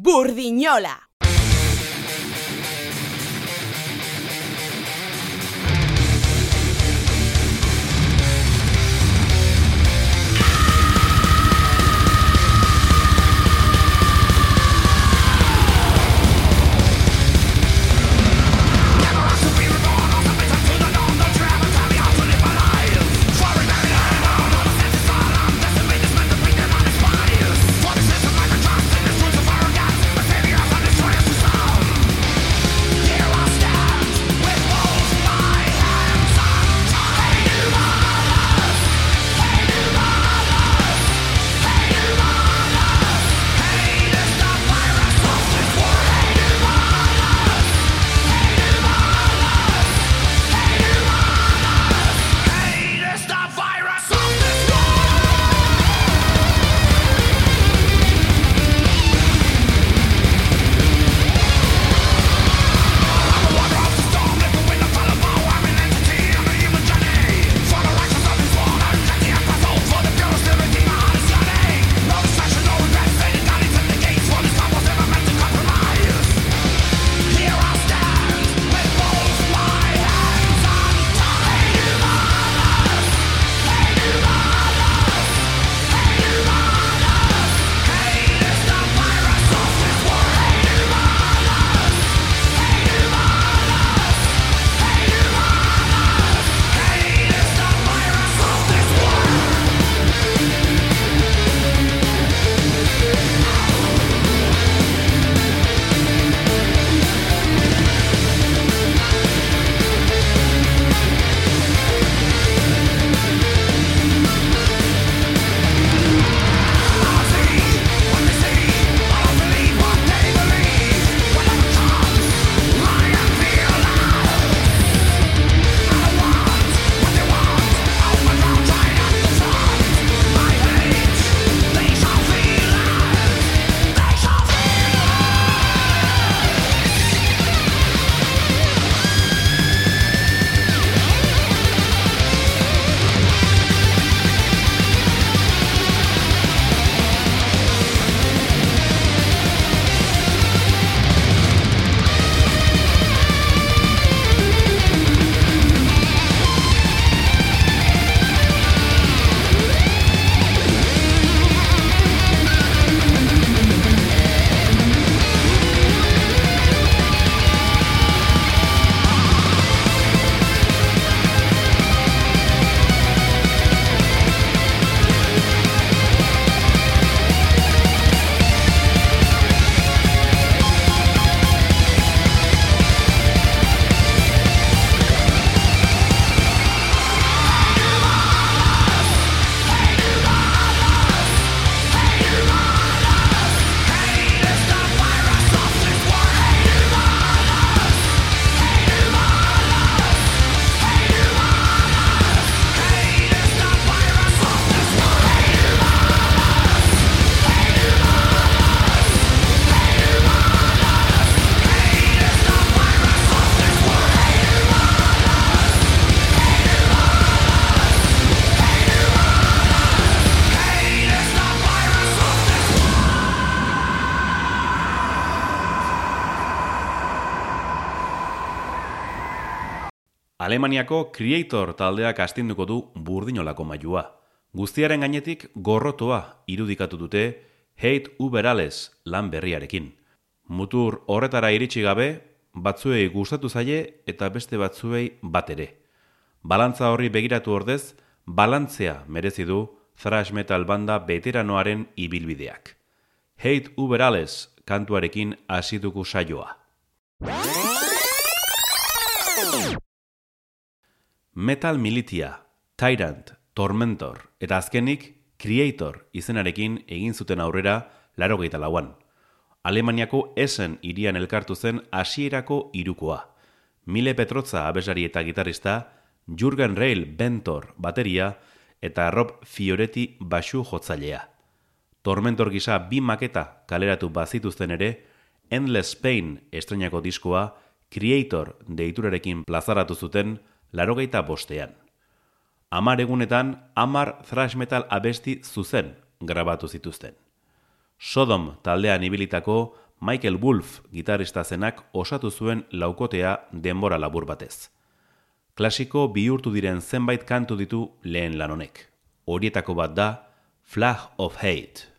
Burdiñola. Alemaniako Creator taldeak astinduko du burdinolako mailua. Guztiaren gainetik gorrotoa irudikatu dute Hate Uberales lan berriarekin. Mutur horretara iritsi gabe, batzuei gustatu zaie eta beste batzuei bat ere. Balantza horri begiratu ordez, balantzea merezi du thrash metal banda veteranoaren ibilbideak. Hate Uberales kantuarekin hasituko saioa. Metal Militia, Tyrant, Tormentor eta azkenik Creator izenarekin egin zuten aurrera laro lauan. Alemaniako esen irian elkartu zen hasierako irukoa. Mile Petrotza abesari eta gitarista, Jurgen Rail Bentor bateria eta Rob Fioretti basu jotzailea. Tormentor gisa bi maketa kaleratu bazituzten ere, Endless Pain estrenako diskoa, Creator deiturarekin plazaratu zuten, larogeita bostean. Amar egunetan, amar thrash metal abesti zuzen grabatu zituzten. Sodom taldean ibilitako Michael Wolf gitarista zenak osatu zuen laukotea denbora labur batez. Klasiko bihurtu diren zenbait kantu ditu lehen lan honek. Horietako bat da Flag of Hate.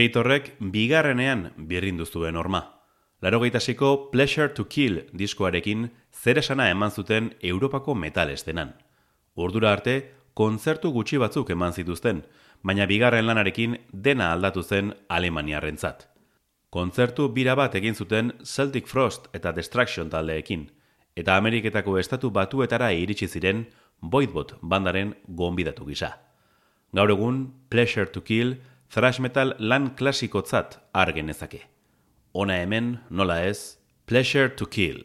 Creatorrek bigarrenean birrindu zuen horma. Larogeita Pleasure to Kill diskoarekin zer esana eman zuten Europako metal estenan. Urdura arte, kontzertu gutxi batzuk eman zituzten, baina bigarren lanarekin dena aldatu zen Alemaniarrentzat. Kontzertu bira bat egin zuten Celtic Frost eta Destruction taldeekin, eta Ameriketako estatu batuetara iritsi ziren Voidbot bandaren gonbidatu gisa. Gaur egun, Pleasure to Kill, thrash metal lan klasikotzat argen ezake. Ona hemen, nola ez, Pleasure to Kill.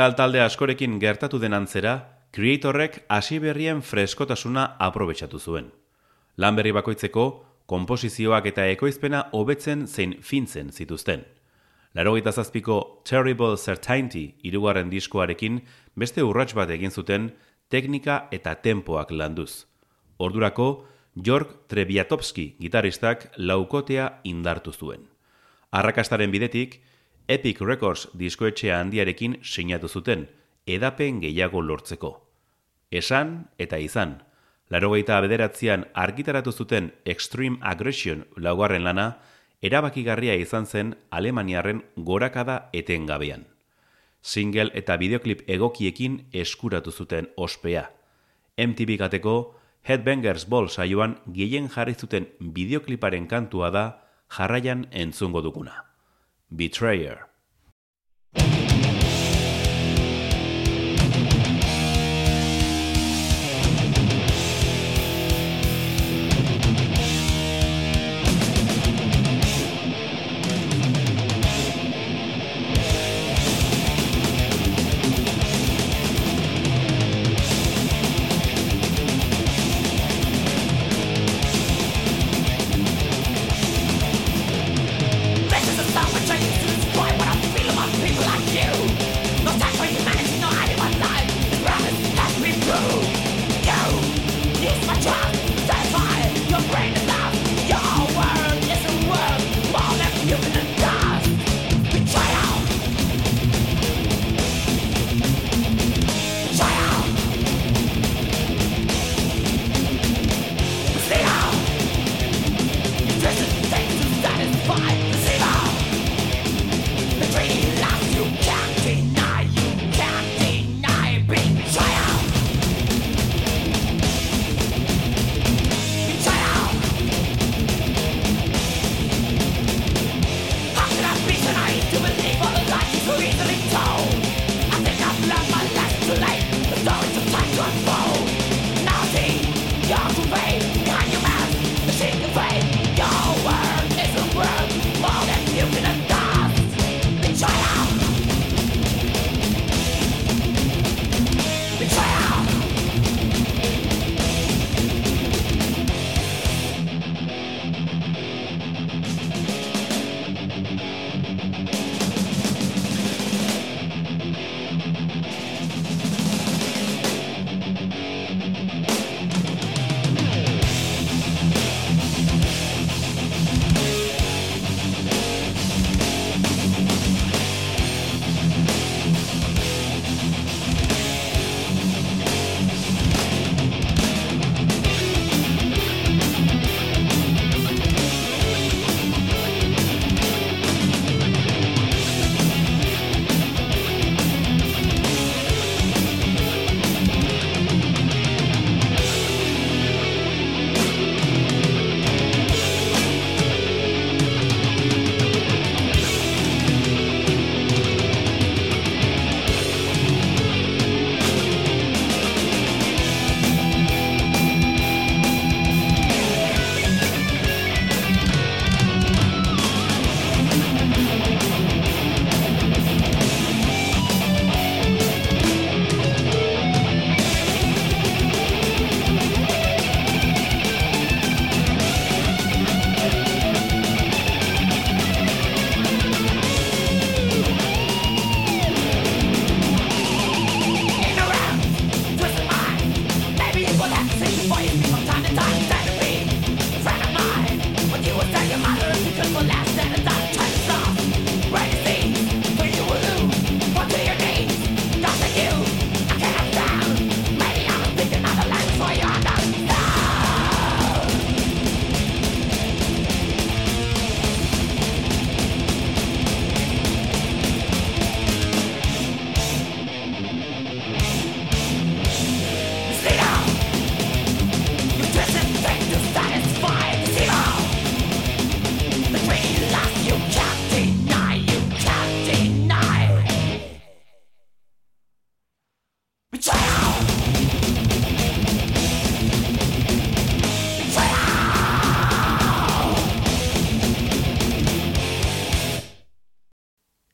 Metal talde askorekin gertatu den antzera, Creatorrek hasi berrien freskotasuna aprobetsatu zuen. Lan berri bakoitzeko, konposizioak eta ekoizpena hobetzen zein fintzen zituzten. Laro zazpiko Terrible Certainty irugarren diskoarekin beste urrats bat egin zuten teknika eta tempoak landuz. Ordurako, Jorg Trebiatowski gitaristak laukotea indartu zuen. Arrakastaren bidetik, Epic Records diskoetxea handiarekin sinatu zuten, edapen gehiago lortzeko. Esan eta izan, larogeita bederatzean argitaratu zuten Extreme Aggression laugarren lana, erabakigarria izan zen Alemaniarren gorakada etengabean. Single eta videoklip egokiekin eskuratu zuten ospea. MTV gateko Headbangers Ball saioan gehien jarri zuten videokliparen kantua da jarraian entzungo duguna. Betrayer.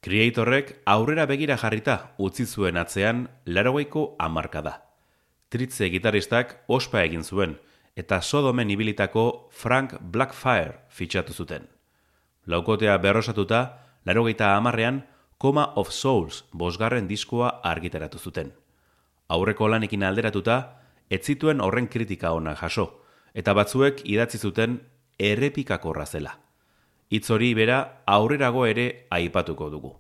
Creatorrek aurrera begira jarrita utzi zuen atzean larogeiko amarka da. Tritze gitaristak ospa egin zuen eta sodomen ibilitako Frank Blackfire fitxatu zuten. Laukotea berrosatuta, larogeita amarrean Coma of Souls bosgarren diskoa argitaratu zuten. Aurreko lanekin alderatuta, ez zituen horren kritika ona jaso, eta batzuek idatzi zuten errepikakorra zela. Hitz hori bera aurrerago ere aipatuko dugu.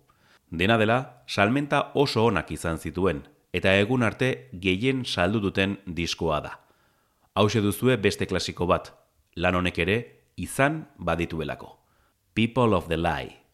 Dena dela, salmenta oso onak izan zituen, eta egun arte gehien saldu duten diskoa da. Hau duzue beste klasiko bat, lan honek ere izan badituelako. People of the Lie.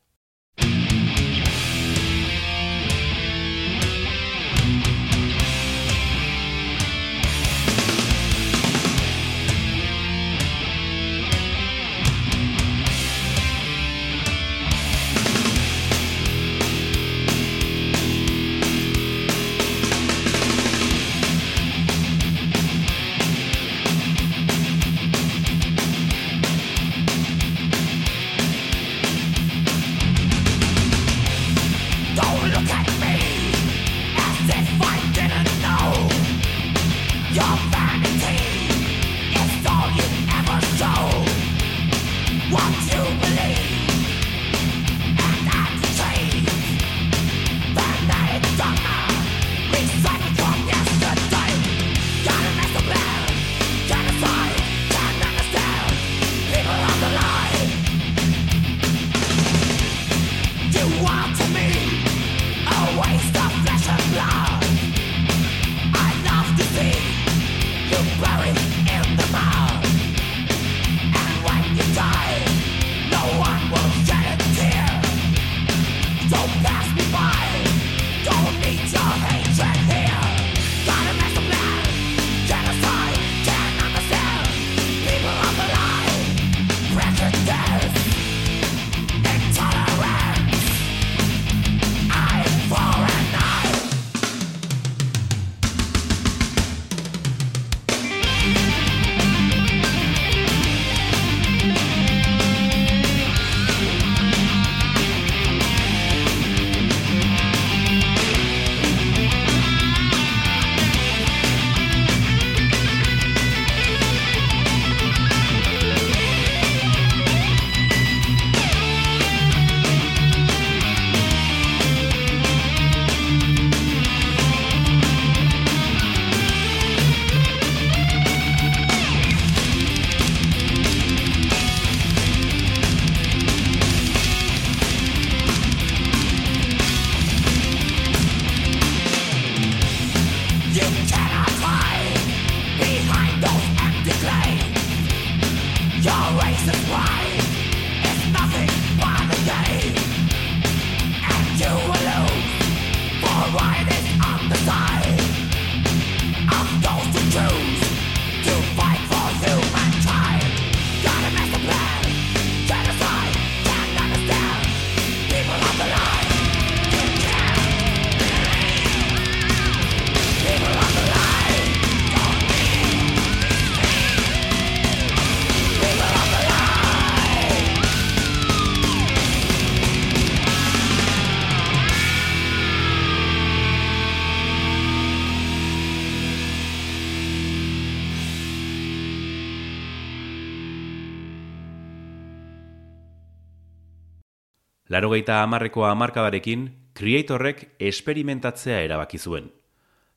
Larogeita amarreko amarkadarekin, Creatorrek esperimentatzea erabaki zuen.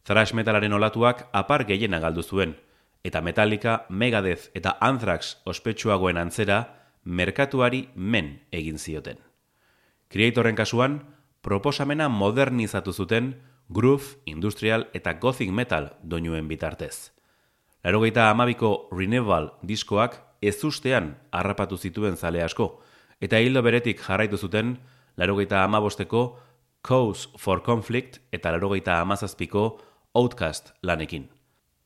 Thrash metalaren olatuak apar gehiena galdu zuen, eta Metallica, Megadeth eta Anthrax ospetsuagoen antzera, merkatuari men egin zioten. Creatorren kasuan, proposamena modernizatu zuten groove, industrial eta gothic metal doinuen bitartez. Larogeita amabiko Renewal diskoak ez ustean harrapatu zituen zale asko, eta hildo beretik jarraitu zuten larogeita amabosteko Cause for Conflict eta larogeita amazazpiko Outcast lanekin.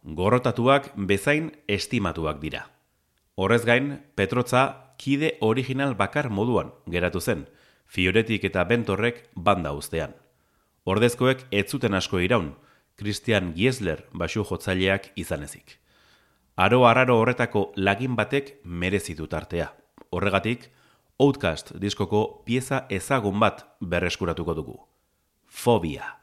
Gorrotatuak bezain estimatuak dira. Horrez gain, Petrotza kide original bakar moduan geratu zen, Fioretik eta Bentorrek banda ustean. Ordezkoek ez zuten asko iraun, Christian Giesler basu jotzaileak izanezik. Aro arraro horretako lagin batek merezitu tartea. Horregatik, Outcast diskoko pieza ezagun bat berreskuratuko dugu. Fobia.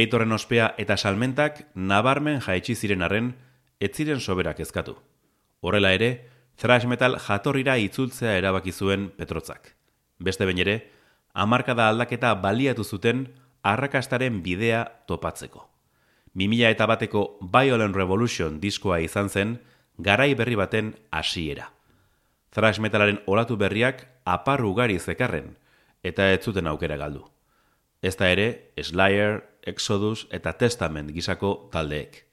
Creatorren ospea eta salmentak nabarmen jaitsi ziren arren, ez ziren soberak ezkatu. Horrela ere, thrash metal jatorrira itzultzea erabaki zuen Petrotzak. Beste bain ere, hamarkada aldaketa baliatu zuten arrakastaren bidea topatzeko. 2000 eta bateko Violent Revolution diskoa izan zen, garai berri baten hasiera. Thrash metalaren olatu berriak aparru ugari zekarren, eta ez zuten aukera galdu. Ez da ere, Slayer, Exodus eta Testament gizako taldeek.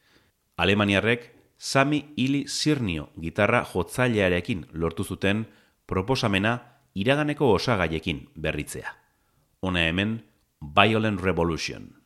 Alemaniarrek, Sami Ili Sirnio gitarra jotzailearekin lortu zuten proposamena iraganeko osagaiekin berritzea. Hona hemen, Violent Revolution.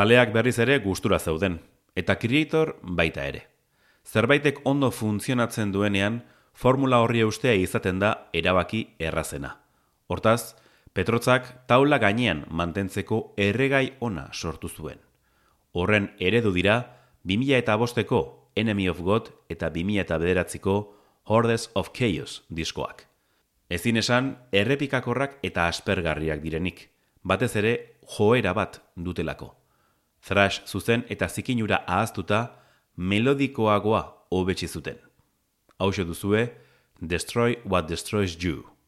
Zaleak berriz ere gustura zeuden, eta Creator baita ere. Zerbaitek ondo funtzionatzen duenean, formula horri eustea izaten da erabaki errazena. Hortaz, Petrotzak taula gainean mantentzeko erregai ona sortu zuen. Horren eredu dira, 2000 eta bosteko Enemy of God eta 2000 eta bederatziko Hordes of Chaos diskoak. Ezin esan, errepikakorrak eta aspergarriak direnik, batez ere joera bat dutelako. Thrash zuzen eta zikinura ahaztuta, melodikoagoa hobetsi zuten. Hau duzue, Destroy What Destroys You.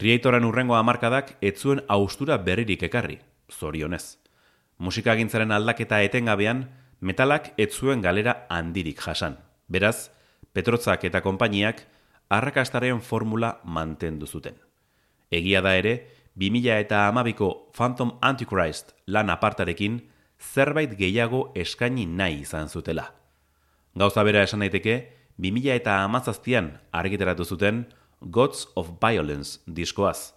Creatoren urrengo hamarkadak ez zuen austura berririk ekarri, zorionez. Musikagintzaren aldaketa etengabean, metalak ez zuen galera handirik jasan. Beraz, Petrotzak eta konpainiak arrakastaren formula mantendu zuten. Egia da ere, 2000 eta amabiko Phantom Antichrist lan apartarekin zerbait gehiago eskaini nahi izan zutela. Gauza bera esan daiteke, 2000 eta amazaztian argiteratu zuten Gods of Violence diskoaz.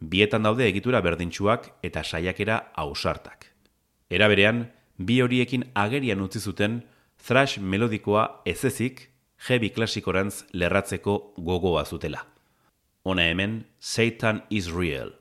Bietan daude egitura berdintsuak eta saiakera ausartak. Era berean, bi horiekin agerian utzi zuten thrash melodikoa ezezik heavy klasikorantz lerratzeko gogoa zutela. Hona hemen, Satan is real.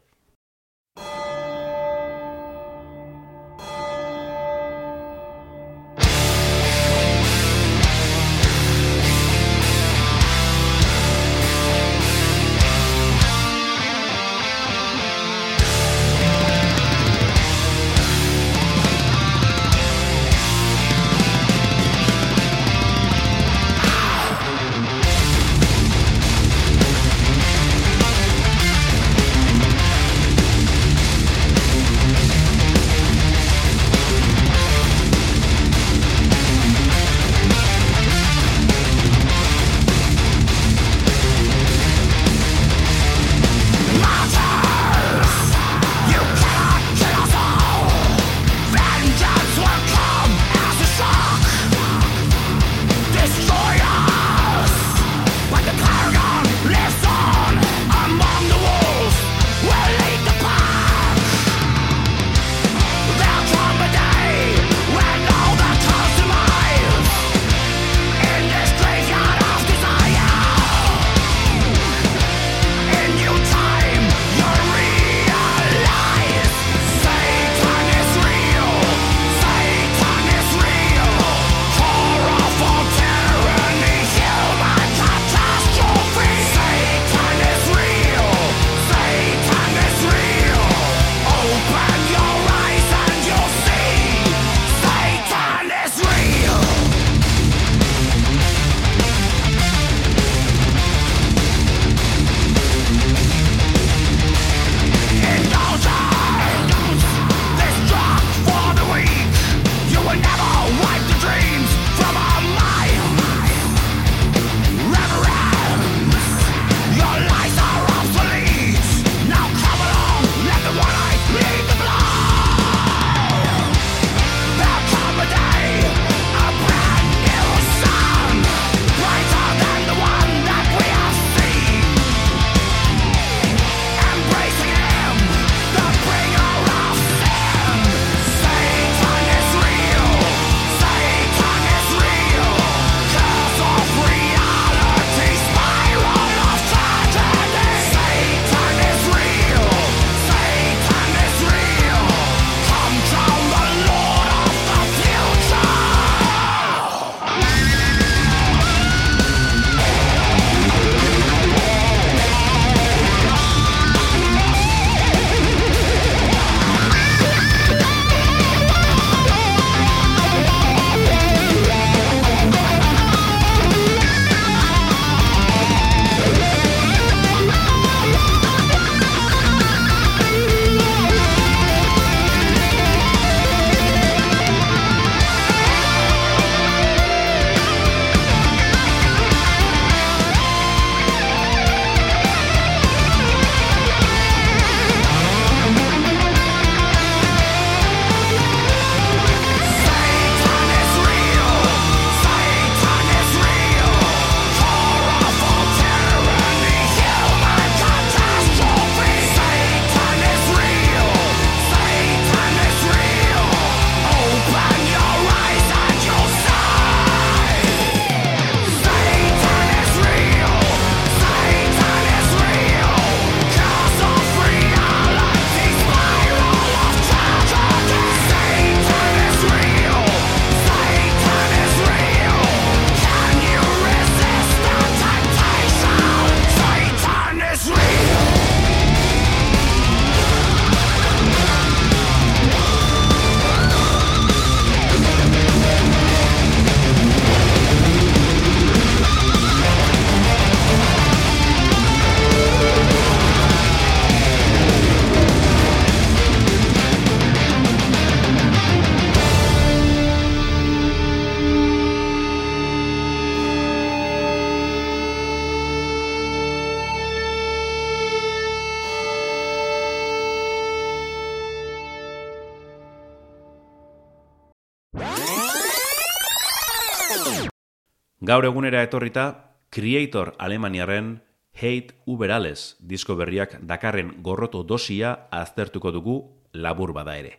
Gaur egunera etorrita, Creator Alemaniaren Hate Uberales disko berriak dakarren gorroto dosia aztertuko dugu labur bada ere.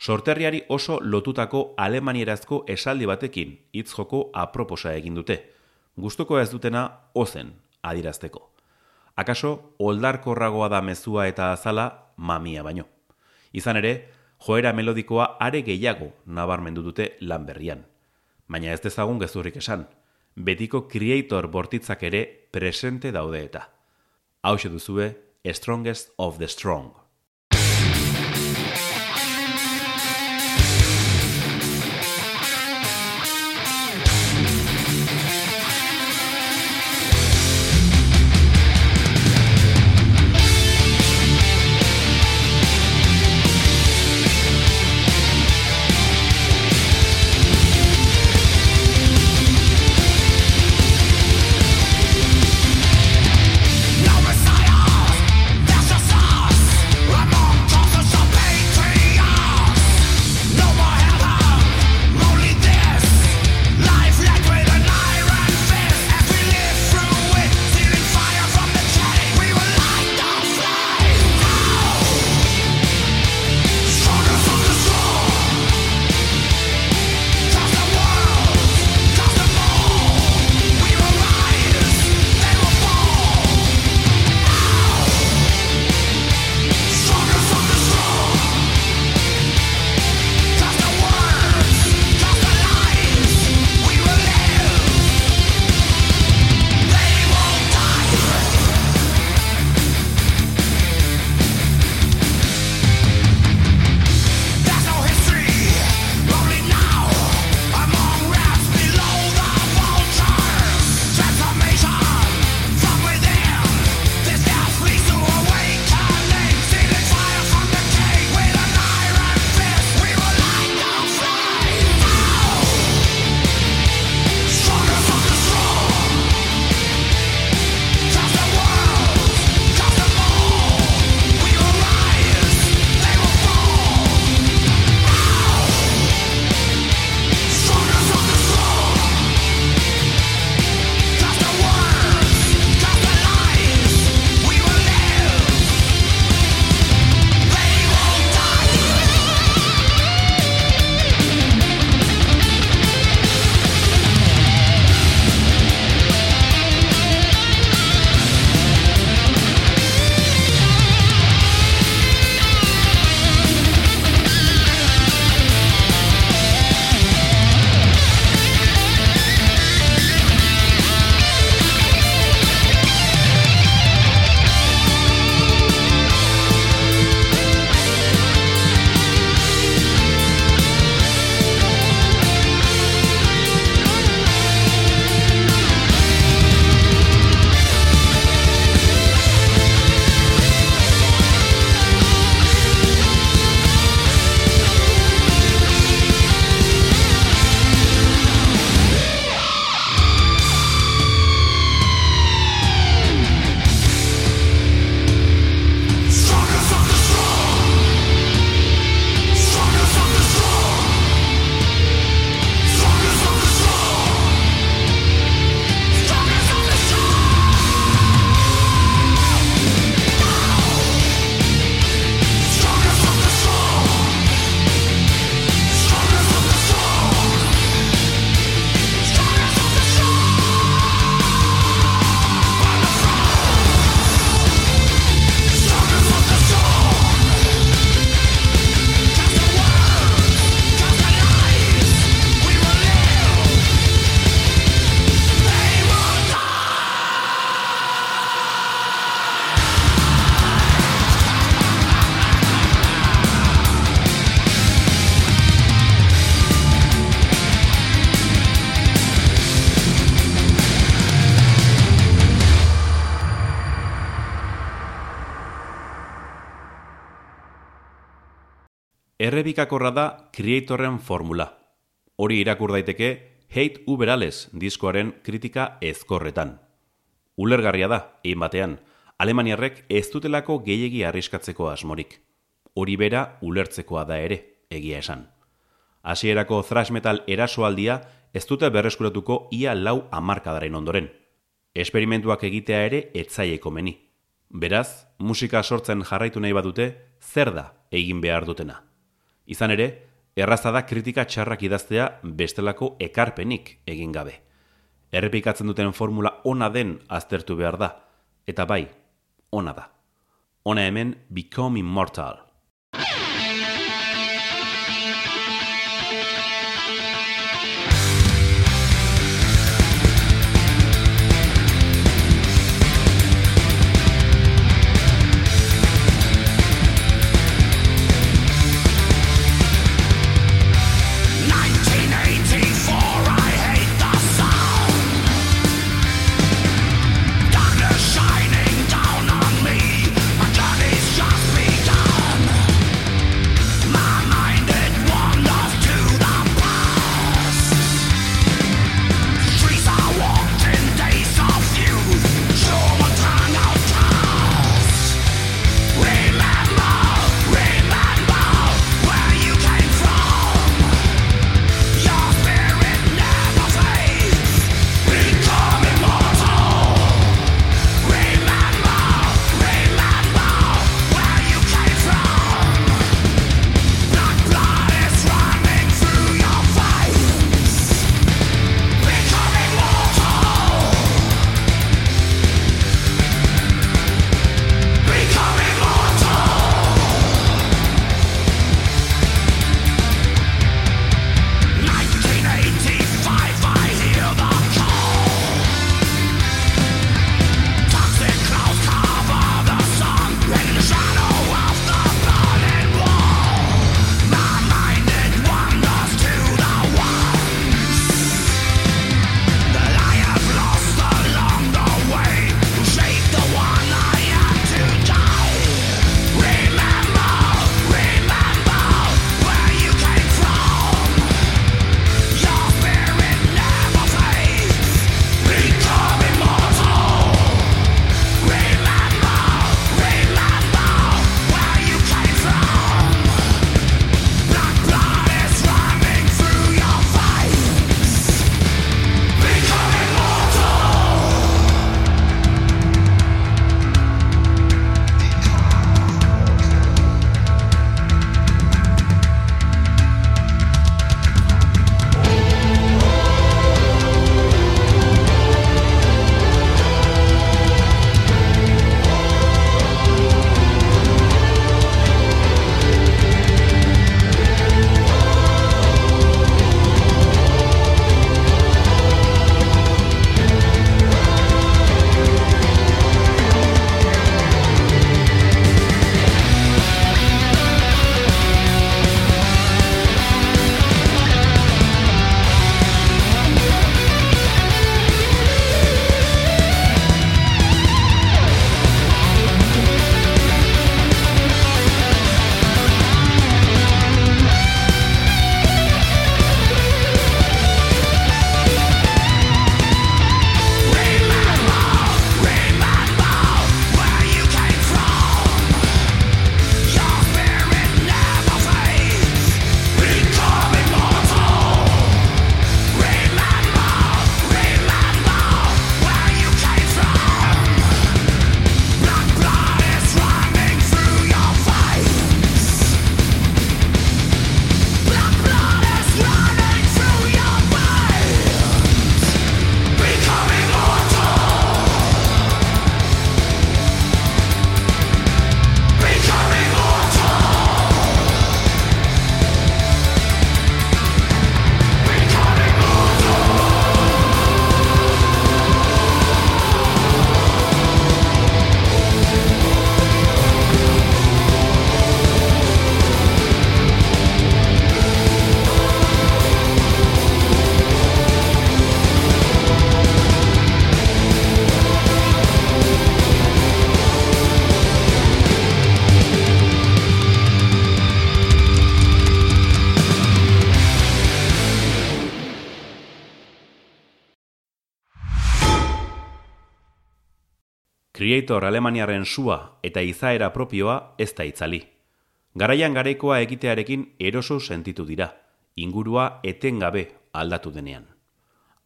Sorterriari oso lotutako alemanierazko esaldi batekin hitz joko aproposa egin dute. Gustuko ez dutena ozen adirazteko. Akaso oldarkorragoa da mezua eta azala mamia baino. Izan ere, joera melodikoa are gehiago nabarmendu dute lan berrian. Baina ez dezagun gezurrik esan, betiko creator bortitzak ere presente daude eta. Hau duzue, Strongest of the Strong. Errebikakorra da Creatorren formula. Hori irakur daiteke Hate Uberales diskoaren kritika ezkorretan. Ulergarria da, egin batean, Alemaniarrek ez dutelako gehiegi arriskatzeko asmorik. Hori bera ulertzekoa da ere, egia esan. Hasierako thrash metal erasoaldia ez dute berreskuratuko ia lau amarkadaren ondoren. Esperimentuak egitea ere etzaieko meni. Beraz, musika sortzen jarraitu nahi badute, zer da egin behar dutena. Izan ere, erraza da kritika txarrak idaztea bestelako ekarpenik egin gabe. Errepikatzen duten formula ona den aztertu behar da, eta bai, ona da. Ona hemen, Become Immortal. Creator Alemaniaren sua eta izaera propioa ez da itzali. Garaian garekoa egitearekin eroso sentitu dira, ingurua etengabe aldatu denean.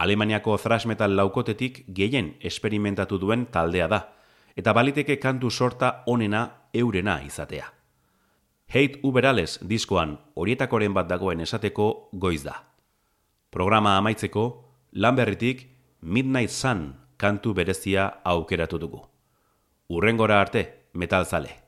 Alemaniako thrash metal laukotetik gehien esperimentatu duen taldea da, eta baliteke kantu sorta onena eurena izatea. Hate Uberales diskoan horietakoren bat dagoen esateko goiz da. Programa amaitzeko, Lanberritik Midnight Sun kantu berezia aukeratu dugu. Urrengora arte, metalzale.